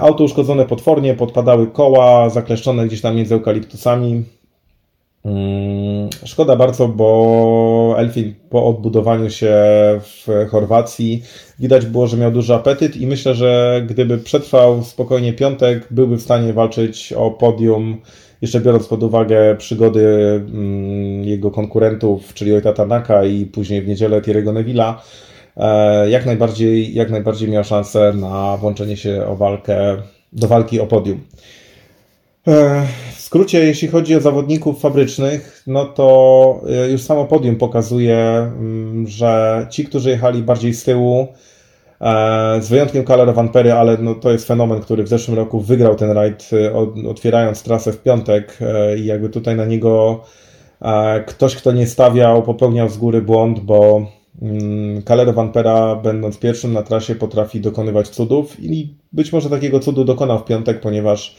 Auto uszkodzone potwornie, podpadały koła, zakleszczone gdzieś tam między eukaliptusami. Mm, szkoda bardzo, bo Elfin po odbudowaniu się w Chorwacji widać było, że miał duży apetyt i myślę, że gdyby przetrwał spokojnie piątek, byłby w stanie walczyć o podium, jeszcze biorąc pod uwagę przygody mm, jego konkurentów, czyli Ojta Tanaka i później w niedzielę Thierry'ego Neville'a. E, jak najbardziej, jak najbardziej miał szansę na włączenie się o walkę, do walki o podium. E, w skrócie, jeśli chodzi o zawodników fabrycznych, no to e, już samo podium pokazuje, mm, że ci, którzy jechali bardziej z tyłu, e, z wyjątkiem Calera Vanpery, ale no to jest fenomen, który w zeszłym roku wygrał ten rajd, otwierając trasę w piątek i jakby tutaj na niego ktoś, kto nie stawiał, popełniał z góry błąd, bo Calero mm, Vanpera, będąc pierwszym na trasie, potrafi dokonywać cudów i być może takiego cudu dokonał w piątek, ponieważ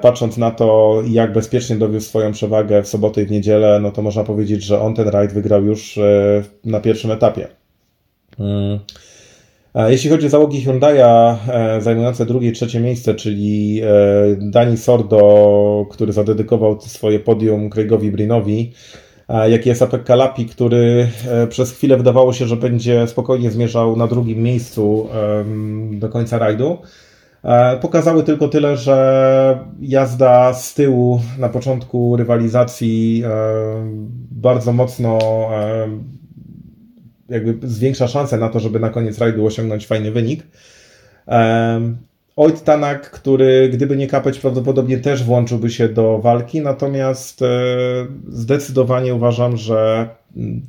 patrząc na to, jak bezpiecznie dowiózł swoją przewagę w sobotę i w niedzielę, no to można powiedzieć, że on ten rajd wygrał już e, na pierwszym etapie. Mm. E, jeśli chodzi o załogi Hyundai'a zajmujące drugie i trzecie miejsce, czyli Dani Sordo, który zadedykował swoje podium Craigowi Brinowi, jak i Sapek Kalapi, który przez chwilę wydawało się, że będzie spokojnie zmierzał na drugim miejscu do końca rajdu, Pokazały tylko tyle, że jazda z tyłu na początku rywalizacji bardzo mocno jakby zwiększa szanse na to, żeby na koniec rajdu osiągnąć fajny wynik. Oit Tanak, który gdyby nie kapeć, prawdopodobnie też włączyłby się do walki, natomiast e, zdecydowanie uważam, że mm,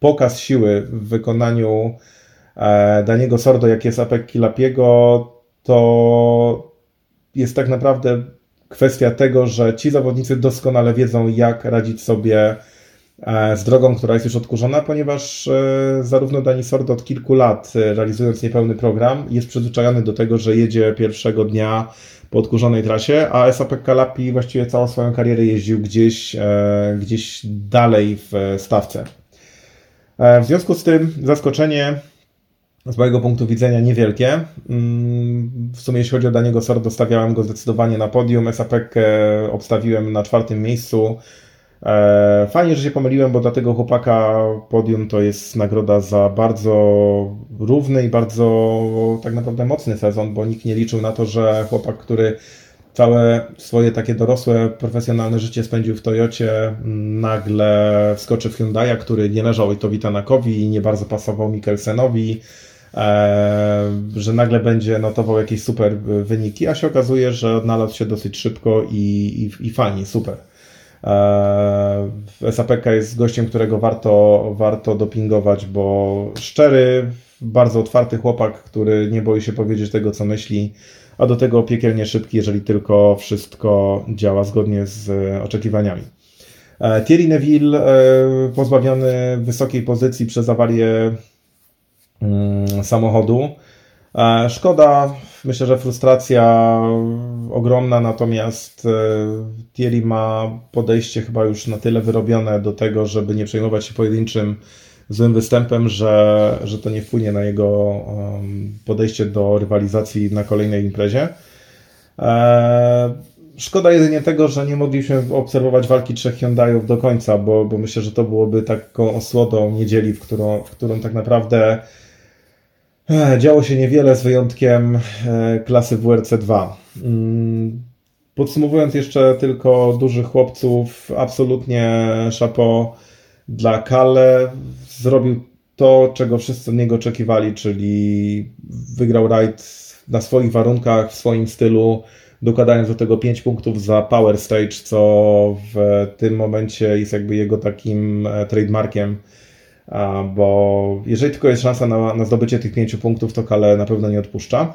pokaz siły w wykonaniu e, Daniego Sordo, jak jest Apek Kilapiego, to jest tak naprawdę kwestia tego, że ci zawodnicy doskonale wiedzą, jak radzić sobie E, z drogą, która jest już odkurzona, ponieważ e, zarówno Dani Sord od kilku lat, e, realizując niepełny program, jest przyzwyczajony do tego, że jedzie pierwszego dnia po odkurzonej trasie, a SAP Kalapi właściwie całą swoją karierę jeździł gdzieś, gdzieś dalej w stawce. W związku z tym zaskoczenie z mojego punktu widzenia niewielkie. Mm, w sumie jeśli chodzi o Daniego Sordo, stawiałem go zdecydowanie na podium. SAP obstawiłem na czwartym miejscu. E, fajnie, że się pomyliłem, bo dla tego chłopaka podium to jest nagroda za bardzo równy i bardzo tak naprawdę mocny sezon, bo nikt nie liczył na to, że chłopak, który całe swoje takie dorosłe, profesjonalne życie spędził w Toyocie, nagle wskoczy w Hyundai, który nie leżał Ojtowi Tanakowi i nie bardzo pasował Mikkelsenowi, że nagle będzie notował jakieś super wyniki, a się okazuje, że odnalazł się dosyć szybko i, i, i fajnie, super. E, SAPK jest gościem, którego warto, warto dopingować, bo szczery, bardzo otwarty chłopak, który nie boi się powiedzieć tego, co myśli, a do tego piekielnie szybki, jeżeli tylko wszystko działa zgodnie z oczekiwaniami. E, Thierry Neville, e, pozbawiony wysokiej pozycji przez awarię samochodu, E, szkoda, myślę, że frustracja ogromna, natomiast e, Thierry ma podejście chyba już na tyle wyrobione do tego, żeby nie przejmować się pojedynczym złym występem, że, że to nie wpłynie na jego podejście do rywalizacji na kolejnej imprezie. E, szkoda jedynie tego, że nie mogliśmy obserwować walki trzech Hyundai'ów do końca, bo, bo myślę, że to byłoby taką osłodą niedzieli, w którą, w którą tak naprawdę Działo się niewiele z wyjątkiem e, klasy WRC2. Mm, podsumowując jeszcze tylko dużych chłopców, absolutnie szapo dla Kale. Zrobił to, czego wszyscy od niego oczekiwali, czyli wygrał rajd na swoich warunkach, w swoim stylu, dokładając do tego 5 punktów za Power Stage, co w tym momencie jest jakby jego takim e, trademarkiem bo jeżeli tylko jest szansa na, na zdobycie tych pięciu punktów, to Kale na pewno nie odpuszcza.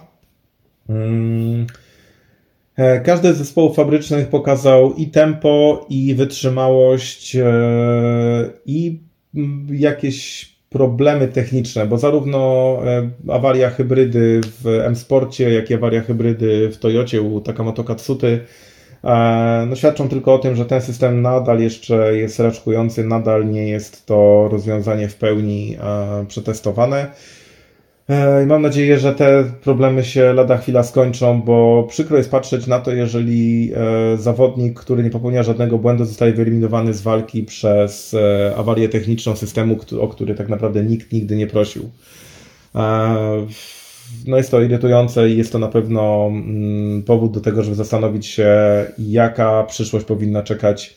Mm. E, każdy z zespołów fabrycznych pokazał i tempo, i wytrzymałość, e, i mm, jakieś problemy techniczne, bo zarówno e, awaria hybrydy w M-Sporcie, jak i awaria hybrydy w Toyocie u Takamoto Katsuty no, świadczą tylko o tym, że ten system nadal jeszcze jest raczkujący, nadal nie jest to rozwiązanie w pełni e, przetestowane. E, I mam nadzieję, że te problemy się lada chwila skończą, bo przykro jest patrzeć na to, jeżeli zawodnik, który nie popełnia żadnego błędu, zostaje wyeliminowany z walki przez awarię techniczną systemu, o który tak naprawdę nikt nigdy nie prosił no jest to irytujące i jest to na pewno mm, powód do tego, żeby zastanowić się, jaka przyszłość powinna czekać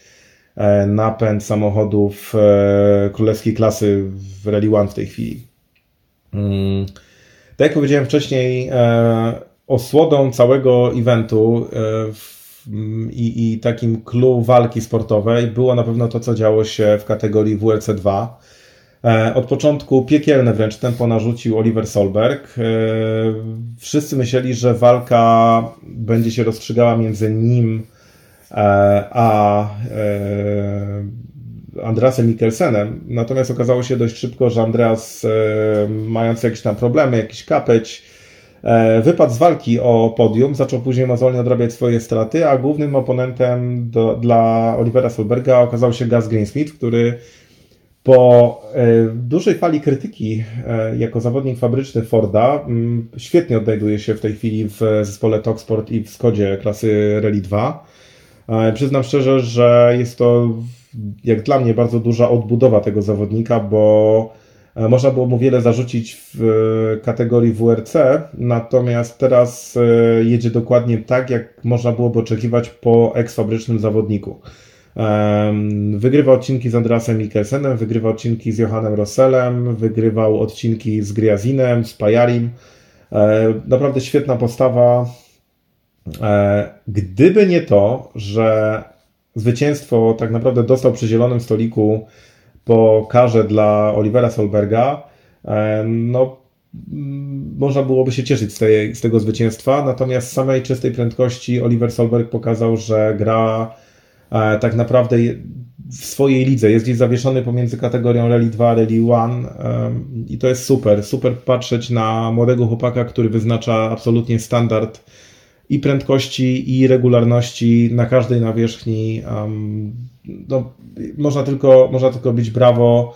e, napęd samochodów e, królewskiej klasy w Rally One w tej chwili. Mm. Tak jak powiedziałem wcześniej, e, osłodą całego eventu i, i takim clue walki sportowej było na pewno to, co działo się w kategorii WRC 2 E, od początku piekielne wręcz tempo narzucił Oliver Solberg. E, wszyscy myśleli, że walka będzie się rozstrzygała między nim e, a Andreasem Mikkelsenem. Natomiast okazało się dość szybko, że Andreas, mając jakieś tam problemy, jakiś kapeć, wypadł z walki o podium, zaczął później mozolnie odrabiać swoje straty, a głównym oponentem do, dla Olivera Solberga okazał się Gus Greensmith, który po e, dużej fali krytyki e, jako zawodnik fabryczny Forda świetnie odnajduje się w tej chwili w zespole Talksport i w Skodzie klasy Rally 2. E, przyznam szczerze, że jest to jak dla mnie bardzo duża odbudowa tego zawodnika, bo można było mu wiele zarzucić w kategorii WRC, natomiast teraz jedzie dokładnie tak, jak można byłoby oczekiwać po eksfabrycznym zawodniku. Wygrywa odcinki z Andreasem Mikkelsenem, wygrywa odcinki z Johannem Rossellem, wygrywał odcinki z Griazinem, z Pajarim. E, naprawdę świetna postawa. Gdyby nie to, że zwycięstwo tak naprawdę dostał przy zielonym stoliku po karze dla Olivera Solberga, e, no można byłoby się cieszyć z, tej, z tego zwycięstwa, natomiast z samej czystej prędkości Oliver Solberg pokazał, że gra e, tak naprawdę w swojej lidze. Jest gdzieś zawieszony pomiędzy kategorią Rally 2 Rally 1 i to jest super. Super patrzeć na młodego chłopaka, który wyznacza absolutnie standard i prędkości, i regularności na każdej nawierzchni. no, można, tylko, można tylko być brawo,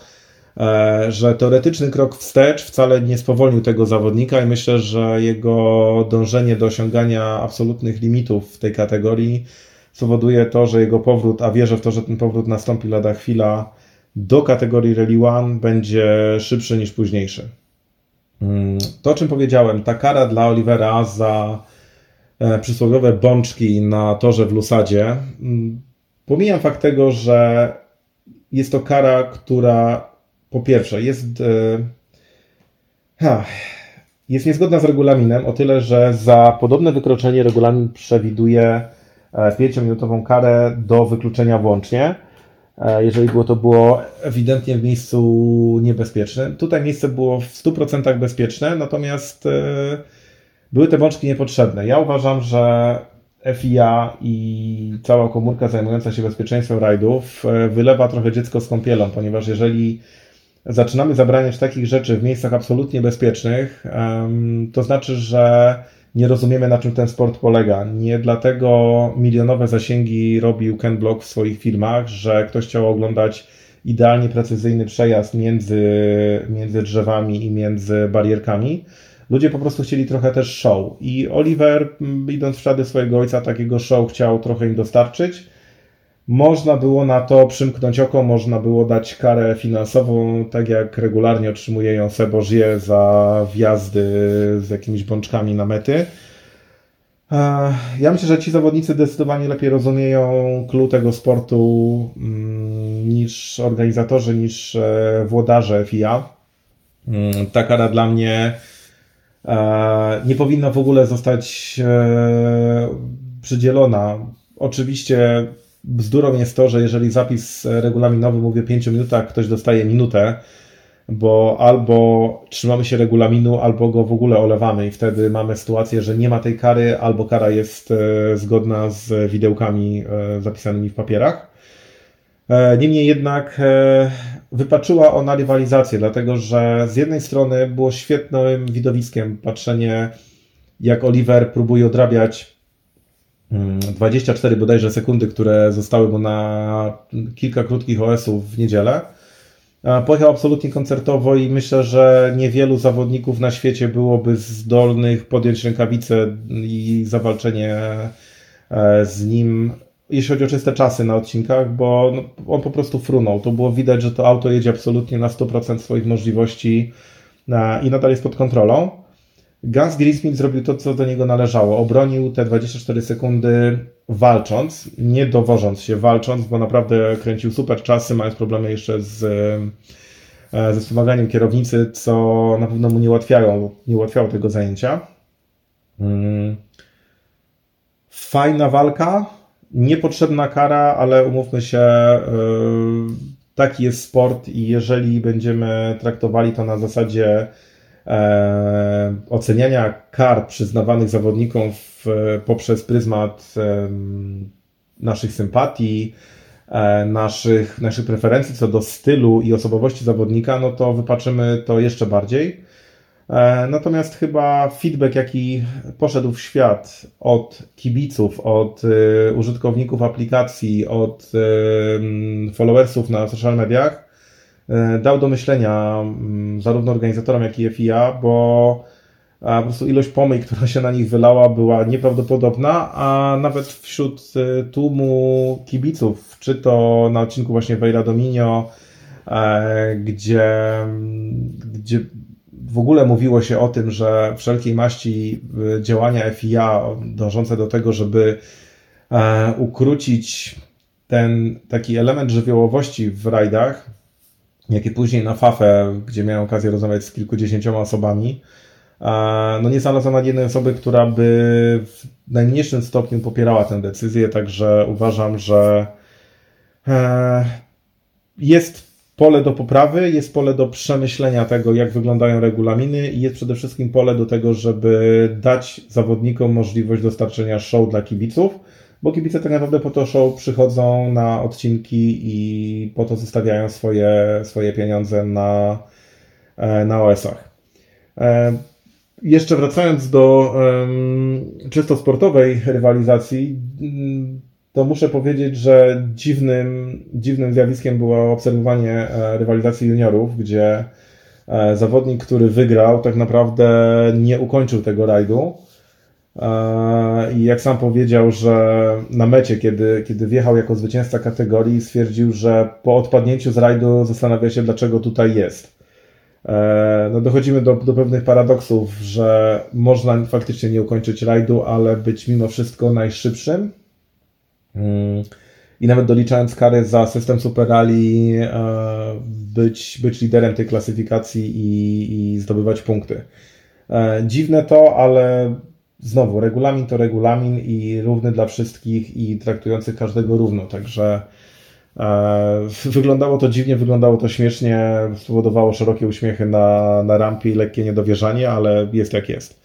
e, że teoretyczny krok wstecz wcale nie spowolnił tego zawodnika i myślę, że jego dążenie do osiągania absolutnych limitów w tej kategorii spowoduje to, że jego powrót, a wierzę w to, że ten powrót nastąpi lada chwila, do kategorii Rally One będzie szybszy niż późniejszy. Mm, to, o czym powiedziałem, ta kara dla Olivera za E, przysłowiowe bączki na torze w Lusadzie. Mm, pomijam fakt tego, że jest to kara, która po pierwsze jest, e, jest niezgodna z regulaminem o tyle, że za podobne wykroczenie regulamin przewiduje 5-minutową e, karę do wykluczenia włącznie, jeżeli było to było ewidentnie w miejscu niebezpiecznym. Tutaj miejsce było w 100% bezpieczne, natomiast były te bączki niepotrzebne. Ja uważam, że FIA i cała komórka zajmująca się bezpieczeństwem rajdów e, wylewa trochę dziecko z kąpielą, ponieważ jeżeli zaczynamy zabraniać takich rzeczy w miejscach absolutnie bezpiecznych, to znaczy, że nie rozumiemy, na czym ten sport polega. Nie dlatego milionowe zasięgi robił Ken Block w swoich filmach, że ktoś chciał oglądać idealnie precyzyjny przejazd między, między drzewami i między barierkami, ludzie po prostu chcieli trochę też show. I Oliver, mm, idąc w ślady swojego ojca, takiego show chciał trochę im dostarczyć. Można było na to przymknąć oko, można było dać karę finansową, tak jak regularnie otrzymuje ją Sebożie za wjazdy z jakimiś bączkami na mety. Ja myślę, że ci zawodnicy zdecydowanie lepiej rozumieją klucz tego sportu mm, niż organizatorzy, niż e, włodarze FIA. Mm, ta kara dla mnie E, nie powinna w ogóle zostać e, przydzielona. Oczywiście bzdurą jest to, że jeżeli zapis regulaminowy mówi o 5 minutach, ktoś dostaje minutę, bo albo trzymamy się regulaminu, albo go w ogóle olewamy i wtedy mamy sytuację, że nie ma tej kary, albo kara jest e, zgodna z widełkami zapisanymi w papierach. Niemniej jednak wypaczyła ona rywalizację, dlatego że z jednej strony było świetnym widowiskiem patrzenie, jak Oliver próbuje odrabiać 24 mm, bodajże sekundy, które zostały mu na kilka krótkich OS-ów w niedzielę. Pojechał absolutnie koncertowo i myślę, że niewielu zawodników na świecie byłoby zdolnych podjąć rękawice i zawalczenie e, z nim jeśli chodzi o czyste czasy na odcinkach, bo no, on po prostu frunął. To było widać, że to auto jedzie absolutnie na 100% swoich możliwości na, i nadal jest pod kontrolą. Gans Greensmith zrobił to, co do niego należało. Obronił te 24 sekundy walcząc, nie dowożąc się, walcząc, bo naprawdę kręcił super czasy, mając problemy jeszcze z, e, ze wspomaganiem kierownicy, co na pewno mu nie ułatwiało, nie ułatwiało tego zajęcia. Hmm. Fajna walka, Niepotrzebna kara, ale umówmy się, e, taki jest sport i jeżeli będziemy traktowali to na zasadzie e, oceniania kar przyznawanych zawodnikom w, poprzez pryzmat e, naszych sympatii, naszych, naszych preferencji co do stylu i osobowości zawodnika, no to wypaczymy to jeszcze bardziej. E, natomiast chyba feedback, jaki poszedł w świat od kibiców, od y, użytkowników aplikacji, od followersów na social mediach, dał do myślenia mm, zarówno organizatorom, jak i FIA, bo po prostu ilość pomyj, która się na nich wylała, była nieprawdopodobna, a nawet wśród tłumu kibiców, czy to na odcinku właśnie Vejra Dominio, gdzie, gdzie w ogóle mówiło się o tym, że wszelkiej maści działania FIA dążące do tego, żeby ukrócić ten taki element żywiołowości w rajdach, jak i później na Fafę, gdzie miałem okazję rozmawiać z kilkudziesięcioma osobami, no nie znalazłem ani jednej osoby, która by w najmniejszym stopniu popierała tę decyzję, także uważam, że e, jest pole do poprawy, jest pole do przemyślenia tego, jak wyglądają regulaminy i jest przede wszystkim pole do tego, żeby dać zawodnikom możliwość dostarczenia show dla kibiców, bo kibice tak naprawdę po to show przychodzą na odcinki i po to zostawiają swoje, swoje pieniądze na, e, na OS-ach. E, jeszcze wracając do czysto sportowej rywalizacji, mm, to muszę powiedzieć, że dziwnym, dziwnym zjawiskiem było obserwowanie e, rywalizacji juniorów, gdzie zawodnik, który wygrał, tak naprawdę nie ukończył tego rajdu. I jak sam powiedział, że na mecie, kiedy, kiedy wjechał jako zwycięzca kategorii, stwierdził, że po odpadnięciu z rajdu zastanawia się, dlaczego tutaj jest. E, no dochodzimy do, do pewnych paradoksów, że można faktycznie nie ukończyć rajdu, ale być mimo wszystko najszybszym. Mm. I nawet doliczając kary za system Super Rally, e, być, być liderem tej klasyfikacji i, i zdobywać punkty. E, dziwne to, ale znowu, regulamin to regulamin i równy dla wszystkich i traktujący każdego równo, także e, wyglądało to dziwnie, wyglądało to śmiesznie, spowodowało szerokie uśmiechy na, na rampie i lekkie niedowierzanie, ale jest jak jest.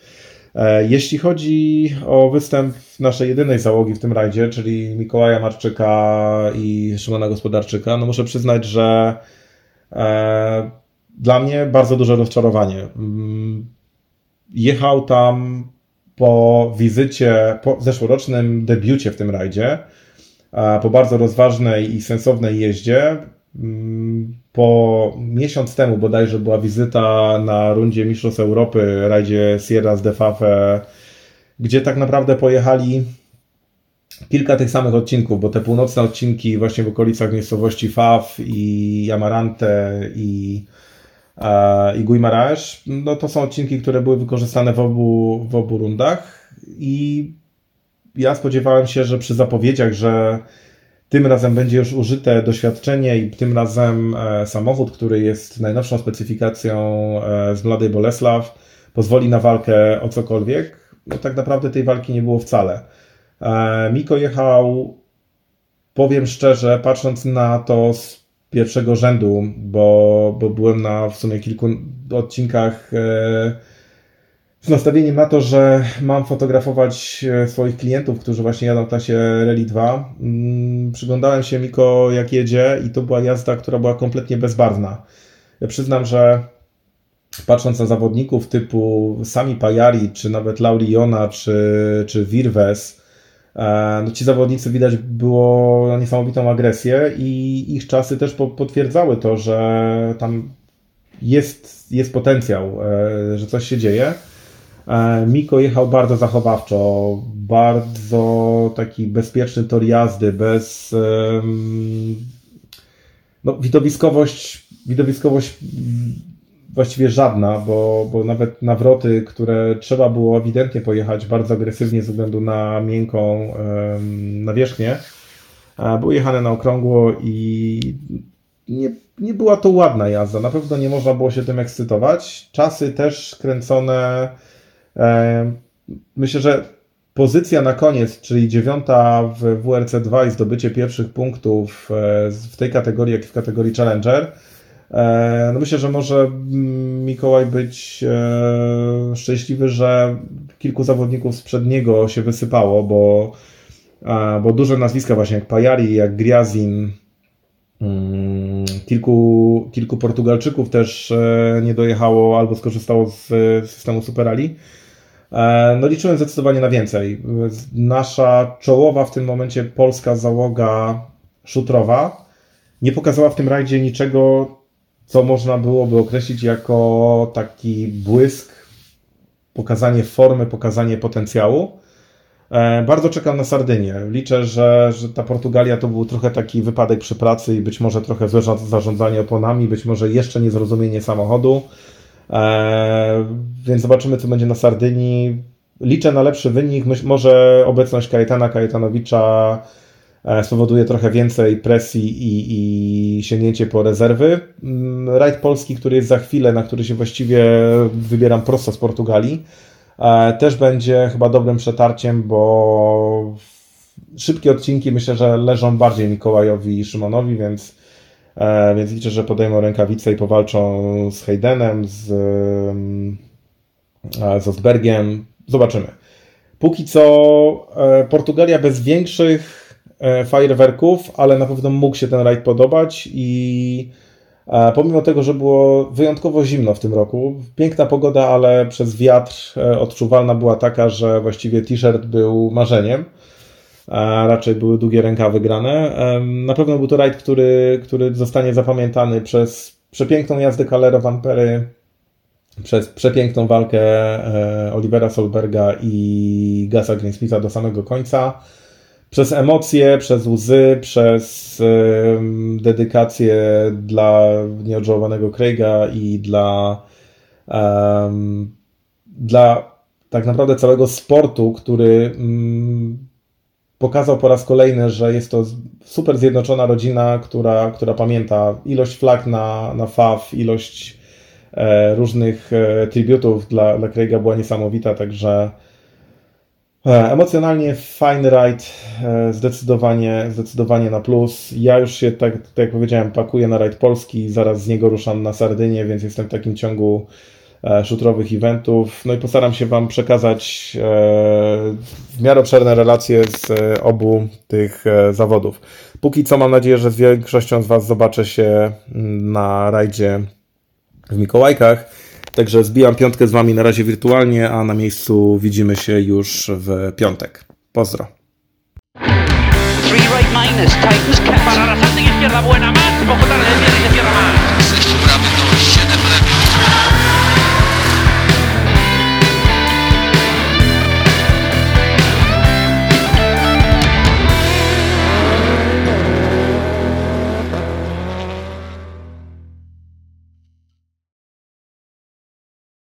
E, jeśli chodzi o występ naszej jedynej załogi w tym rajdzie, czyli Mikołaja Marczyka i Szymona Gospodarczyka, no muszę przyznać, że e, dla mnie bardzo duże rozczarowanie. Mm, jechał tam po wizycie, po zeszłorocznym debiucie w tym rajdzie, po bardzo rozważnej i sensownej jeździe, mm, po miesiąc temu bodajże była wizyta na rundzie Mistrzostw Europy, rajdzie Sierra z Defafe, gdzie tak naprawdę pojechali kilka tych samych odcinków, bo te północne odcinki właśnie w okolicach miejscowości Faf i Amarante i i Guimaraes, no to są odcinki, które były wykorzystane w obu, w obu rundach i ja spodziewałem się, że przy zapowiedziach, że tym razem będzie już użyte doświadczenie i tym razem e, samochód, który jest najnowszą specyfikacją e, z Mladej Bolesław, pozwoli na walkę o cokolwiek. No tak naprawdę tej walki nie było wcale. E, Miko jechał, powiem szczerze, patrząc na to z pierwszego rzędu, bo, bo byłem na w sumie kilku odcinkach e, z nastawieniem na to, że mam fotografować e, swoich klientów, którzy właśnie jadą w klasie Rally 2. Mm, przyglądałem się Miko jak jedzie i to była jazda, która była kompletnie bezbarwna. Ja przyznam, że patrząc na zawodników typu Sami Pajari, czy nawet Lauriona, czy, czy Virves, no ci zawodnicy widać było niesamowitą agresję i ich czasy też potwierdzały to, że tam jest, jest potencjał, e, że coś się dzieje. E, Miko jechał bardzo zachowawczo, bardzo taki bezpieczny tor jazdy, bez no, widowiskowość, widowiskowość właściwie żadna, bo, bo nawet nawroty, które trzeba było ewidentnie pojechać bardzo agresywnie ze względu na miękką nawierzchnię, były jechane na okrągło i nie, nie była to ładna jazda. Na pewno nie można było się tym ekscytować. Czasy też kręcone. Myślę, że pozycja na koniec, czyli dziewiąta w WRC2 i zdobycie pierwszych punktów e, w tej kategorii, jak i w kategorii Challenger, E, no myślę, że może Mikołaj być e, szczęśliwy, że kilku zawodników sprzed niego się wysypało, bo, bo duże nazwiska właśnie jak Pajari, jak Griazin, mm, kilku, kilku Portugalczyków też e, nie dojechało albo skorzystało z systemu Super Rally. No liczyłem zdecydowanie na więcej. Nasza czołowa w tym momencie polska załoga szutrowa nie pokazała w tym rajdzie niczego, co można byłoby określić jako taki błysk, pokazanie formy, pokazanie potencjału. E, bardzo czekam na Sardynię. Liczę, że, że ta Portugalia to był trochę taki wypadek przy pracy i być może trochę złe zarządzanie oponami, być może jeszcze niezrozumienie samochodu. E, więc zobaczymy, co będzie na Sardynii. Liczę na lepszy wynik. Myśl, może obecność Kajetana Kajetanowicza spowoduje trochę więcej presji i, i sięgnięcie po rezerwy. Mm, rajd polski, który jest za chwilę, na który się właściwie wybieram prosto z Portugalii E, też będzie chyba dobrym przetarciem, bo szybkie odcinki myślę, że leżą bardziej Mikołajowi i Szymonowi, więc, e, więc liczę, że podejmą rękawice i powalczą z Haydenem, z, e, z Osbergiem. Zobaczymy. Póki co Portugalia bez większych fajerwerków, ale na pewno mógł się ten rajd podobać i Pomimo tego, że było wyjątkowo zimno w tym roku, piękna pogoda, ale przez wiatr e, odczuwalna była taka, że właściwie t-shirt był marzeniem. Raczej były długie rękawy grane. Na pewno był to rajd, który, który zostanie zapamiętany przez przepiękną jazdę Calero Van Pery, przez przepiękną walkę e, Olivera Solberga i Gasa Greensmitha do samego końca przez emocje, przez łzy, przez um, dedykację dla nieodżałowanego Craiga i dla, dla tak naprawdę całego sportu, który um, pokazał po raz kolejny, że jest to super zjednoczona rodzina, która, która pamięta ilość flag na, na FAF, ilość e, różnych e, tributów dla, dla Craiga była niesamowita, także emocjonalnie fajny rajd, e, zdecydowanie, zdecydowanie na plus. Ja już się, tak, tak jak powiedziałem, pakuję na rajd polski, zaraz z niego ruszam na Sardynię, więc jestem w takim ciągu e, szutrowych eventów. No i postaram się Wam przekazać w miarę obszerne relacje z obu tych zawodów. Póki co mam nadzieję, że z większością z Was zobaczę się na rajdzie w Mikołajkach. Także zbijam piątkę z Wami na razie wirtualnie, a na miejscu widzimy się już w piątek. Pozdro. Three right minus, Titans catch. Para la izquierda, buena más. Poco tarde,